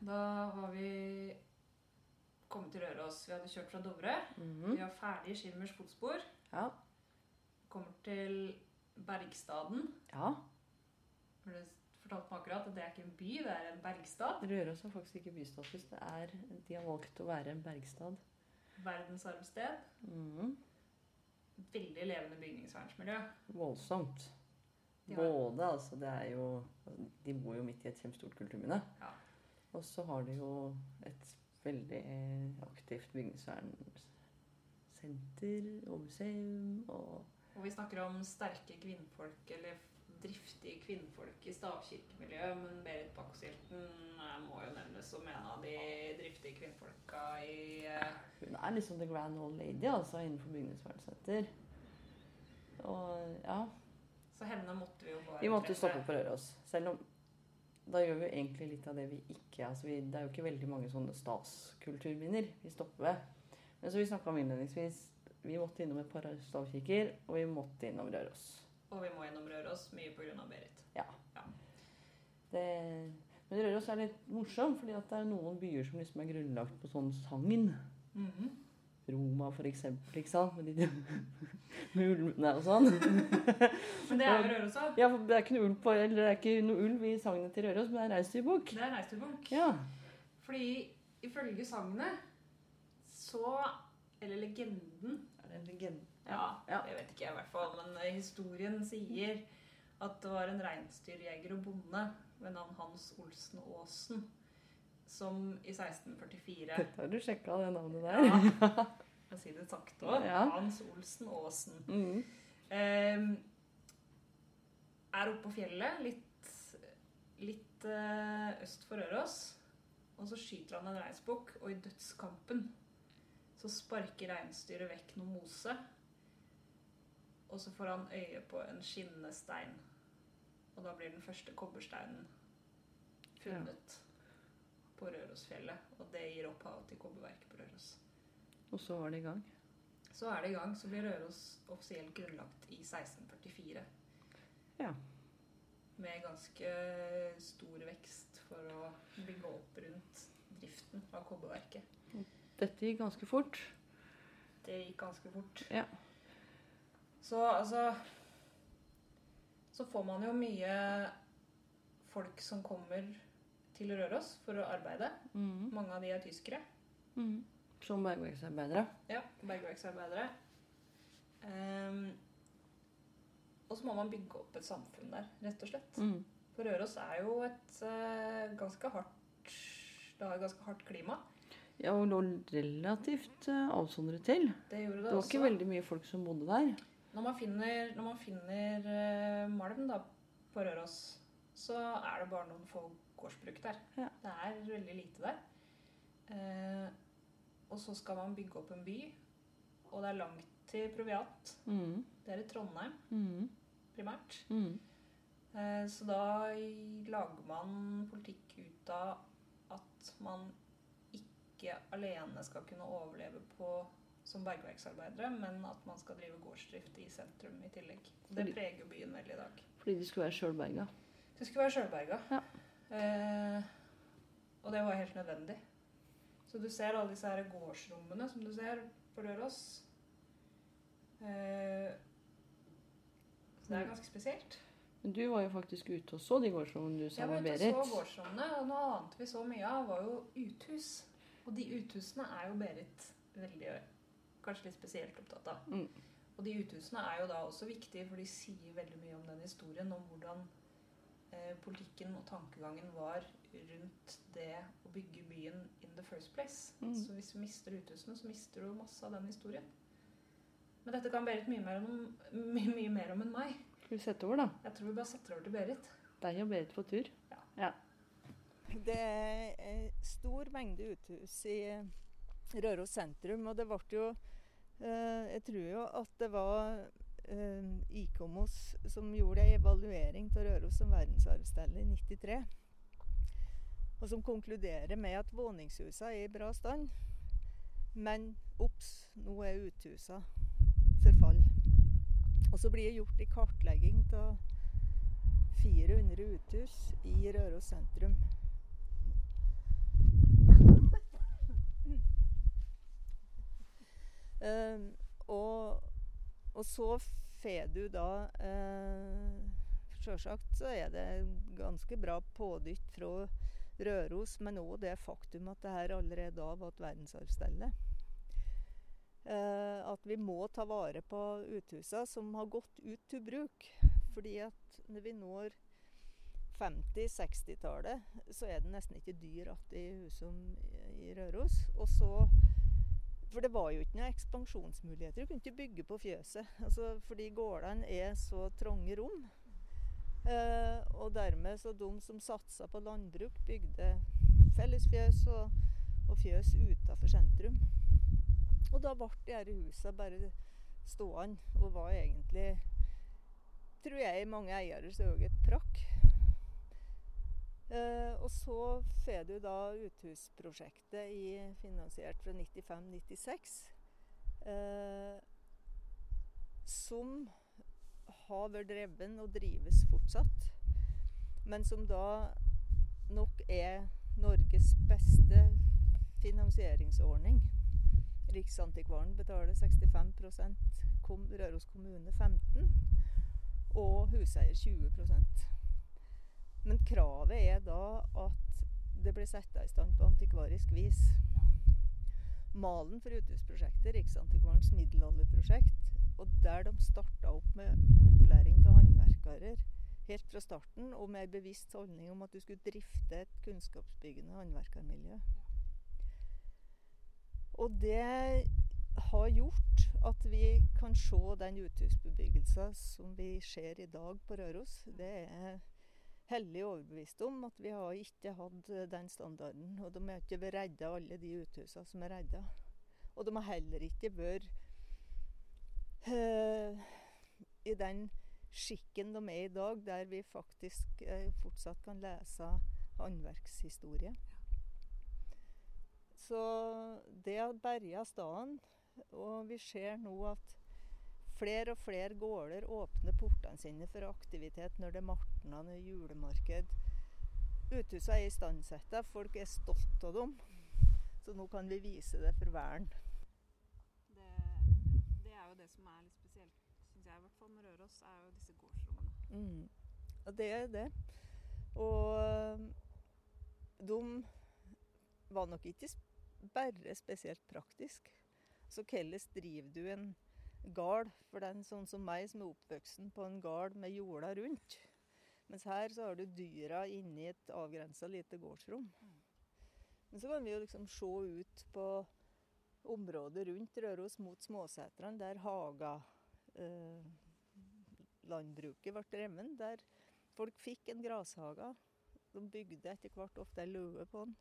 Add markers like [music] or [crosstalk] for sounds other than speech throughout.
Da har vi kommet til Røros. Vi hadde kjørt fra Dovre. Mhm. Vi har ferdig Skimmers fotspor. Ja. Kommer til Bergstaden. ja. For det fortalte meg akkurat at det er ikke en by, det er en bergstad. Røros har faktisk ikke bystatus. Det er, de har valgt å være en bergstad. Verdensarvsted. Mhm. Veldig levende bygningsvernsmiljø. Voldsomt. Både, altså det er jo De bor jo midt i et kjempestort kulturminne. Ja. Og så har de jo et veldig aktivt bygningsvernsenter og museum og Og vi snakker om sterke kvinnfolk, eller driftige kvinnfolk i stavkirkemiljøet, men Berit Bakkhjelten må jo nevnes som en av de driftige kvinnfolka i eh, Hun er liksom the grand old lady altså innenfor bygningsvernsenter. Og ja Så henne måtte vi jo bare Vi måtte jo stoppe på Røros. Selv om da gjør vi egentlig litt av det vi ikke altså vi, Det er jo ikke veldig mange sånne statskulturminner vi stopper ved. Men så vi snakka om innledningsvis, vi måtte innom et par stavkikker, og vi måtte innom Røros. Og vi må innom Røros, mye pga. Berit. Det, men Røros er litt morsom, fordi at det er noen byer som liksom er grunnlagt på sånn sagn. Mhm. Roma, for eksempel, ikke sant? Med, de, [laughs] med ulvene og sånn. [laughs] Men det er jo Røros òg. Ja, for det er ikke noe ulv, på, eller det er ikke noe ulv i sagnet til Røros, men det er reinsdyrbukk. Det er reinsdyrbukk. Ja. Fordi ifølge sagnet så Eller legenden Er det en legende? Ja, Ja. jeg vet ikke i hvert fall. Men eh, historien sier at det var en reinsdyrjeger og bonde ved navn Hans Olsen Aasen som i 1644 Dette har du sjekka, det navnet der. Ja, [laughs] kan si det sakte òg. Ja. Hans Olsen Aasen. Mm. Eh, er oppe på fjellet, litt, litt eh, øst for Røros. Og så skyter han en reinsbukk, og i dødskampen så sparker reinsdyret vekk noe mose. Og så får han øye på en skinnende stein. Og da blir den første kobbersteinen funnet på Rørosfjellet. Og det gir opphav til kobberverket på Røros. Og så var det i gang. Så er det i gang. Så blir Røros offisielt grunnlagt i 1644. Ja. Med ganske stor vekst for å bygge opp rundt driften av kobberverket. Dette gikk ganske fort. Det gikk ganske fort. Ja. Så altså Så får man jo mye folk som kommer til Røros for å arbeide. Mm. Mange av de er tyskere. Mm. Som bergverksarbeidere. Ja, bergverksarbeidere. Um, og så må man bygge opp et samfunn der, rett og slett. Mm. For Røros er jo et uh, ganske hardt Det har ganske hardt klima. Ja, og lå relativt uh, avsondret til. Det gjorde det, Det var også. ikke veldig mye folk som bodde der. Når man finner, når man finner uh, malm da, på Røros, så er det bare noen få gårdsbruk der. Ja. Det er veldig lite der. Eh, og så skal man bygge opp en by, og det er langt til Proviat. Mm. Det er i Trondheim Mm. primært. Mm. Eh, Så da lager man politikk ut av at man ikke alene skal kunne overleve på som bergverksarbeidere, men at man skal drive gårdsdrift i sentrum i tillegg. Det preger jo byen veldig i dag. Fordi de skulle være sjølberga. Det skulle være sjølberga. Ja. Eh, og det var helt nødvendig. Så du ser alle disse her gårdsrommene som du ser på Røros. Eh, så det er ganske spesielt. Men du var jo faktisk ute og så de gårdsrommene du sa Jeg var ute og så gårdsrommene, og noe annet vi så mye av, var jo uthus. Og de uthusene er jo Berit veldig, kanskje litt spesielt opptatt av. Mm. Og de uthusene er jo da også viktige, for de sier veldig mye om den historien, om hvordan politikken og tankegangen var rundt det å bygge byen in the first place. Mm. Så hvis du mister uthusene, så mister du masse av den historien. Men dette kan Berit mye mer om, mye, mye mer om enn meg. Skal vi sette over, da? Jeg tror vi bare setter over til Berit. Deg og Berit på tur. Ja. Det er eh, stor mengde uthus i eh, Røros sentrum, og det ble jo eh, Jeg tror jo at det var eh, Eh, IKOMOS som gjorde en evaluering av Røros som verdensarvsted i 93. Og som konkluderer med at våningshusa er i bra stand. Men obs, nå er uthusa forfall. Og så blir det gjort en kartlegging av 400 uthus i Røros sentrum. Um, [laughs] og og, så får du da eh, Sjølsagt så er det ganske bra pådytt fra Røros, men òg det faktum at det her allerede da var et verdensarvstelle. Eh, at vi må ta vare på uthusene som har gått ut til bruk. Fordi at når vi når 50-60-tallet, så er det nesten ikke dyr igjen i husene i Røros. Og så For det var jo ikke noen ekspansjonsmuligheter. Du kunne ikke bygge på fjøset. [laughs] Altså, fordi gårdene er så trange rom. Eh, og dermed så de som satsa på landbruk, bygde fellesfjøs og, og fjøs utafor sentrum. Og da ble de disse husene bare stående og var egentlig, tror jeg, i mange eieres øyne et prakk. Eh, og så får du da uthusprosjektet i, finansiert fra 95-96, eh, som har vært dreven og drives fortsatt, men som da nok er Norges beste finansieringsordning. Riksantikvaren betaler 65 kom, Røros kommune 15 og huseier 20 men kravet er da at det blir satt i stand på antikvarisk vis. Malen for uthusprosjektet, Riksantikvarens middelalderprosjekt, og der de starta opp med opplæring av håndverkere helt fra starten, og med en bevisst holdning om at du skulle drifte et kunnskapsbyggende håndverkermiljø. Og det har gjort at vi kan se den uthusbebyggelsen som vi ser i dag på Røros. Det er hellig overbevist om at vi har ikke hatt eh, den standarden. Og de har ikke vært redda, alle de uthusene som er redda. Og de har heller ikke vært uh, i den skikken de er i dag, der vi faktisk uh, fortsatt kan lese håndverkshistorie. Så det har berga staden. Og vi ser nå at Flere og flere gårder åpner portene sine for aktivitet når det er martna, når er julemarked. Uthusene er istandsetta, folk er stolt av dem. Så nå kan vi vise det for verden. Det, det, er jo det som er litt spesielt, syns jeg i hvert fall med Røros, er jo disse gårdsrommene. Mm. Ja, det er det. Og de var nok ikke bare spesielt praktisk. Så hvordan driver du en gard for den sånn som meg, som er oppvoksen på en gard med jorda rundt. Mens her så har du dyra inni et avgrensa lite gårdsrom. Men så kan vi jo liksom se ut på området rundt Røros mot Småsetrene, der haga eh, landbruket ble drevet. Der folk fikk en grashage. De bygde etter hvert ofte ei løe på den.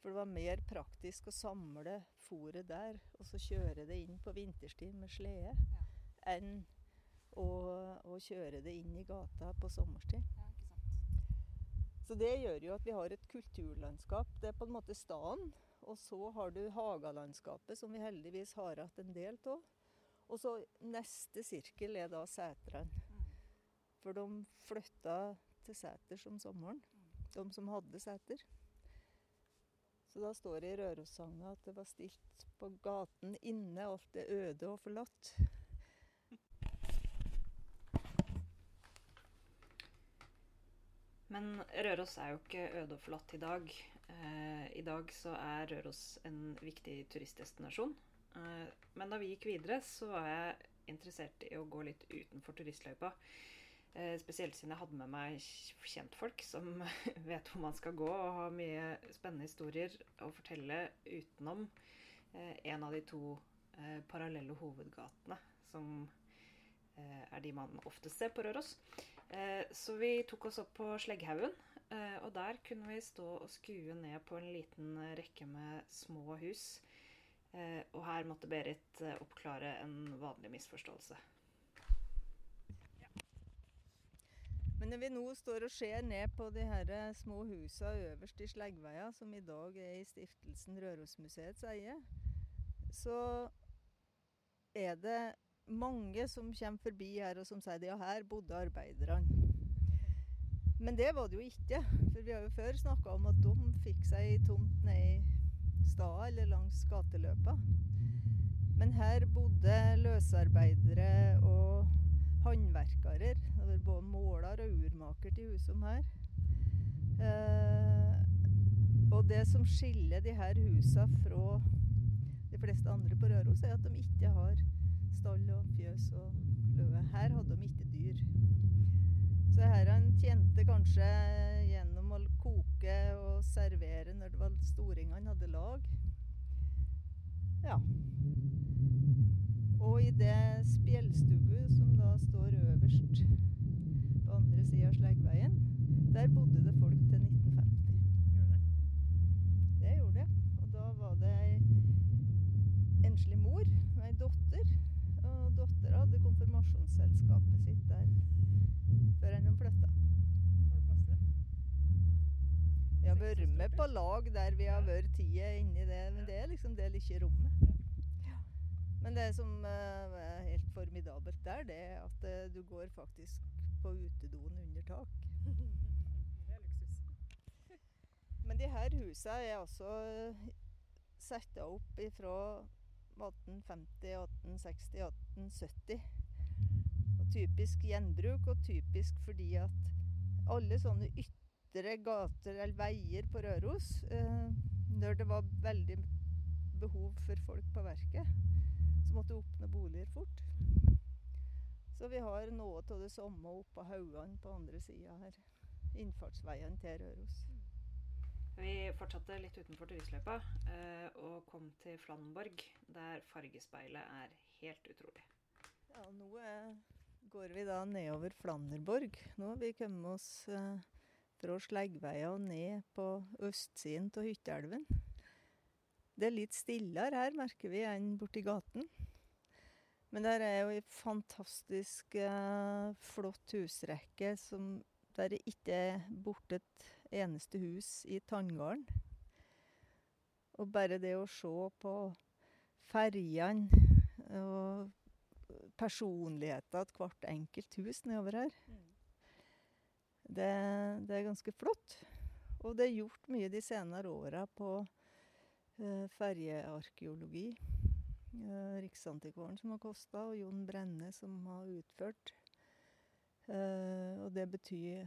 For det var mer praktisk å samle fôret der, og så kjøre det inn på vinterstid med slede, ja. enn å, å, kjøre det inn i gata på sommerstid. Ja, så det gjør jo at vi har et kulturlandskap. Det er på en måte staden. Og så har du hagalandskapet, som vi heldigvis har hatt en del av. Og så neste sirkel er da setrene. Mm. For de flytta til seters om sommeren, mm. de som hadde seter. Så da står det i Rørossangen at det var stilt på gaten inne, alt er øde og forlatt. Men Røros er jo ikke øde og forlatt i dag. Eh, I dag så er Røros en viktig turistdestinasjon. Eh, men da vi gikk videre, så var jeg interessert i å gå litt utenfor turistløypa. Eh, spesielt siden jeg hadde med meg kjentfolk som [laughs] vet hvor man skal gå, og har mye spennende historier å fortelle utenom eh, en av de to eh, parallelle hovedgatene, som er de man oftest ser på Røros. Så vi tok oss opp på Slegghaugen, og der kunne vi stå og skue ned på en liten rekke med små hus. Og her måtte Berit oppklare en vanlig misforståelse. Men når vi nå står og ser ned på de her små husene øverst i Sleggveia, som i dag er i stiftelsen Rørosmuseets eie, så er det mange som kommer forbi her og som sier at ja, her bodde arbeiderne. Men det var det jo ikke. For vi har jo før snakka om at de fikk seg tomt ned i stad eller langs gateløpa. Men her bodde løsarbeidere og håndverkere. Det var både måler og urmaker til husom her. Eh, og det som skiller de her husa fra de fleste andre på Røros, er at de ikke har stall og fjøs og løe. Her hadde de ikke dyr. Så her han tjente kanskje gjennom å koke og servere når det var storingene hadde lag. Ja. Og i det spjellstugu som da står øverst på andre sida av Sleggveien, der bodde det folk til 1950. Gjorde det? Det gjorde det. Og da var det ei enslig mor med ei datter. Og dattera hadde konfirmasjonsselskapet sitt der før enn de flytta. Var det plass til det? Vi har vært med på lag der vi har vært tida inni det, men det er liksom det lille rommet. Men det som eh, er helt formidabelt der, det er at eh, du går faktisk på utedoen under tak. [laughs] Det er luksus. Men de her husene er altså satt opp fra 1850, 1860, 1870. Og typisk gjenbruk, og typisk fordi at alle sånne ytre gater eller veier på Røros, eh, når det var veldig behov for folk på verket, måtte åpne boliger fort. Så vi har noe av det samme oppå haugene på andre sida her. Innfartsveien til Røros. Vi fortsatte litt utenfor turistløypa eh, og kom til Flamborg, der fargespeilet er helt utrolig. Ja, nå eh, går vi da nedover Flanderborg. Nå har vi kommet oss eh, fra Sleggveia og ned på østsiden av Hytteelven. Det er litt stillere her, merker vi, enn borti gaten. Men der er jo ei fantastisk eh, flott husrekke som der det ikke er borte et eneste hus i Tanngården. Og bare det å se på ferjene og personligheter til hvert enkelt hus nedover her. Det, det er ganske flott. Og det er gjort mye de senere åra på eh, ferjearkeologi. Eh, Riksantikvaren som har kosta, og Jon Brenne som har utført. Eh, og det betyr,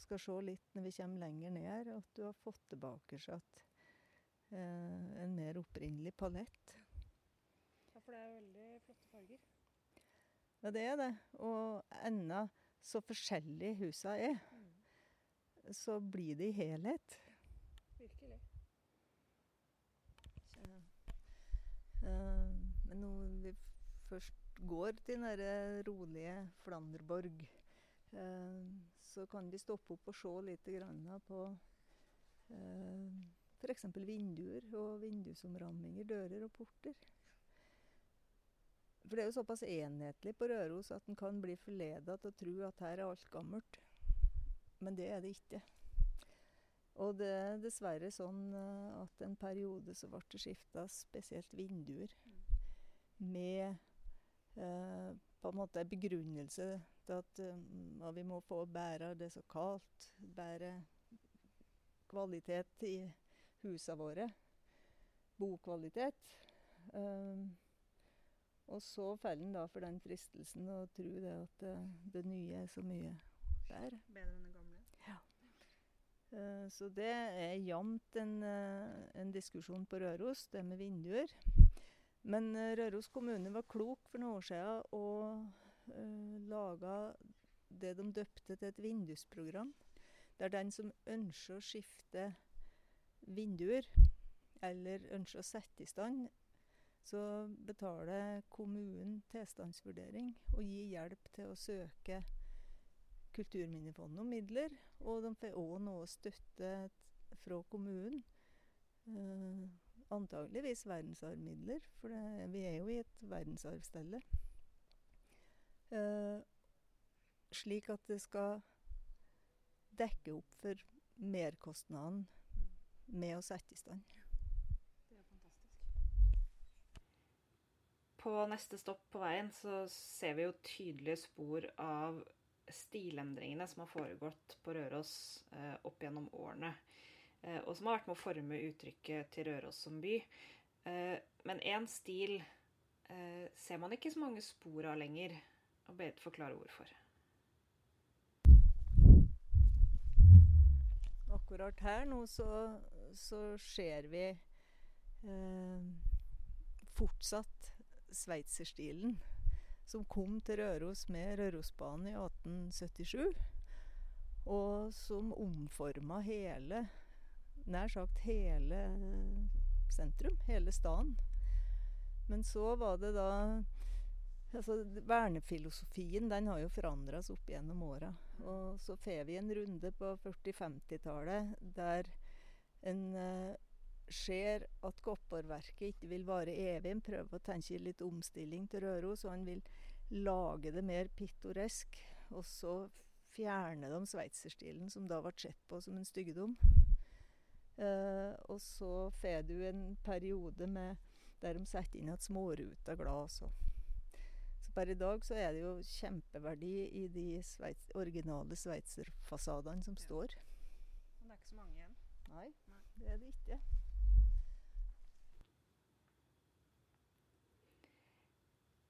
skal se litt når vi kommer lenger ned her, at du har fått tilbake at, eh, en mer opprinnelig palett. Ja, for det er veldig flotte farger. Ja, det er det. Og enda så forskjellig husa er, så blir det i helhet. Virkelig. Så, eh, men når vi først går til den derre rolige Flanderborg, eh, så kan vi stoppe opp og se litt på eh, f.eks. vinduer og vindusomramminger, dører og porter. For det er jo såpass enhetlig på Røros at en kan bli forleda til å tro at her er alt gammelt. Men det er det ikke. Og det er dessverre sånn eh, at en periode så ble det skifta spesielt vinduer. Med eh, på en måte en begrunnelse til at eh, vi må få bedre det er så kaldt. Bedre kvalitet i husene våre. Bokvalitet. Eh, og så faller en da for den fristelsen å tro det at det, det nye er så mye bedre. Bedre enn det gamle. Eh, Så det er jevnt en, eh, en diskusjon på Røros, det med vinduer. Men eh, Røros kommune var klok for noen år siden og uh, laga det de døpte til et vindusprogram. Der den som ønsker å skifte vinduer, eller ønsker å sette i stand, så betaler kommunen tilstandsvurdering og gir hjelp til å søke Kulturminnefondet om midler. Og de får òg noe støtte fra kommunen. Eh, antageligvis verdensarvmidler, for det, vi er jo i et verdensarvstelle. Eh, slik at det skal dekke opp for merkostnaden med å sette i stand. Det er fantastisk. På neste stopp på veien så ser vi jo tydelige spor av stilendringene som har foregått på Røros eh, opp gjennom årene. Eh, og som har vært med å forme uttrykket til Røros som by. Eh, men én stil eh, ser man ikke så mange spor av lenger. Og Berit forklarer hvorfor. Akkurat her nå så, så ser vi eh, fortsatt sveitserstilen som kom til Røros med Rørosbanen i 1877. Og som omforma hele Nær sagt hele sentrum. Hele staden. Men så var det da altså Vernefilosofien den har jo forandra seg opp gjennom åra. Og så får vi en runde på 40-50-tallet der en eh, ser at Kopparverket ikke vil vare evig. En prøver å tenke litt omstilling til Røros, og han vil lage det mer pittoresk. Og så fjerne de sveitserstilen, som da ble sett på som en styggedom. Eh, og så får du en periode med, der de setter inn et småruta glass. Og. Så per i dag så er det jo kjempeverdi i de sveits, originale sveitserfasadene som står. Men det er ikke så mange igjen. Nei, det er det ikke.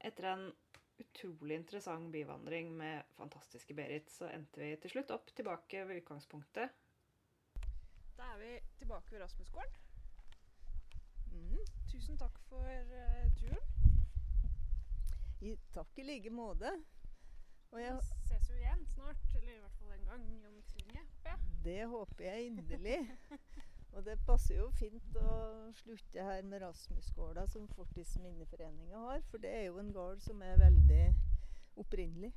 Etter en utrolig interessant byvandring med fantastiske Berit, så endte vi til slutt opp tilbake ved utgangspunktet. Da er vi tilbake ved Rasmusgården. Mm. Tusen takk for uh, turen. I, takk i like måte. Og jeg, Vi ses jo igjen snart, eller i hvert fall en gang om ikke håper jeg. det håper jeg inderlig. Og det passer jo fint å slutte her med Rasmusgårda, som Fortidsminneforeninga har. For det er jo en gård som er veldig opprinnelig.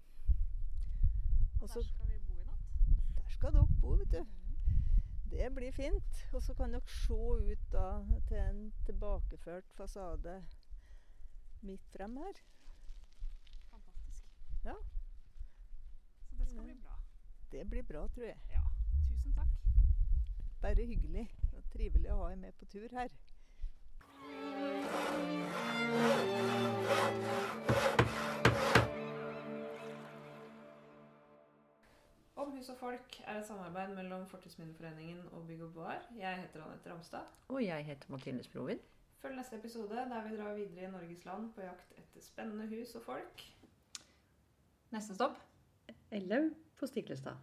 Og Der skal vi bo i natt. Der skal dere bo, vet du. Det blir fint. Og så kan dere se ut da til en tilbakeført fasade midt frem her. Fantastisk. Ja. Så det skal bli bra. Det blir bra, tror jeg. Ja. Tusen takk. Bare hyggelig og trivelig å ha deg med på tur her. Hus og folk er et samarbeid mellom Fortidsminneforeningen og Bygg og Bevar. Jeg heter Anette Ramstad. Og jeg heter Mathilde Sprovin. Følg neste episode der vi drar videre i Norges land på jakt etter spennende hus og folk. Neste stopp Eller på Stiklestad.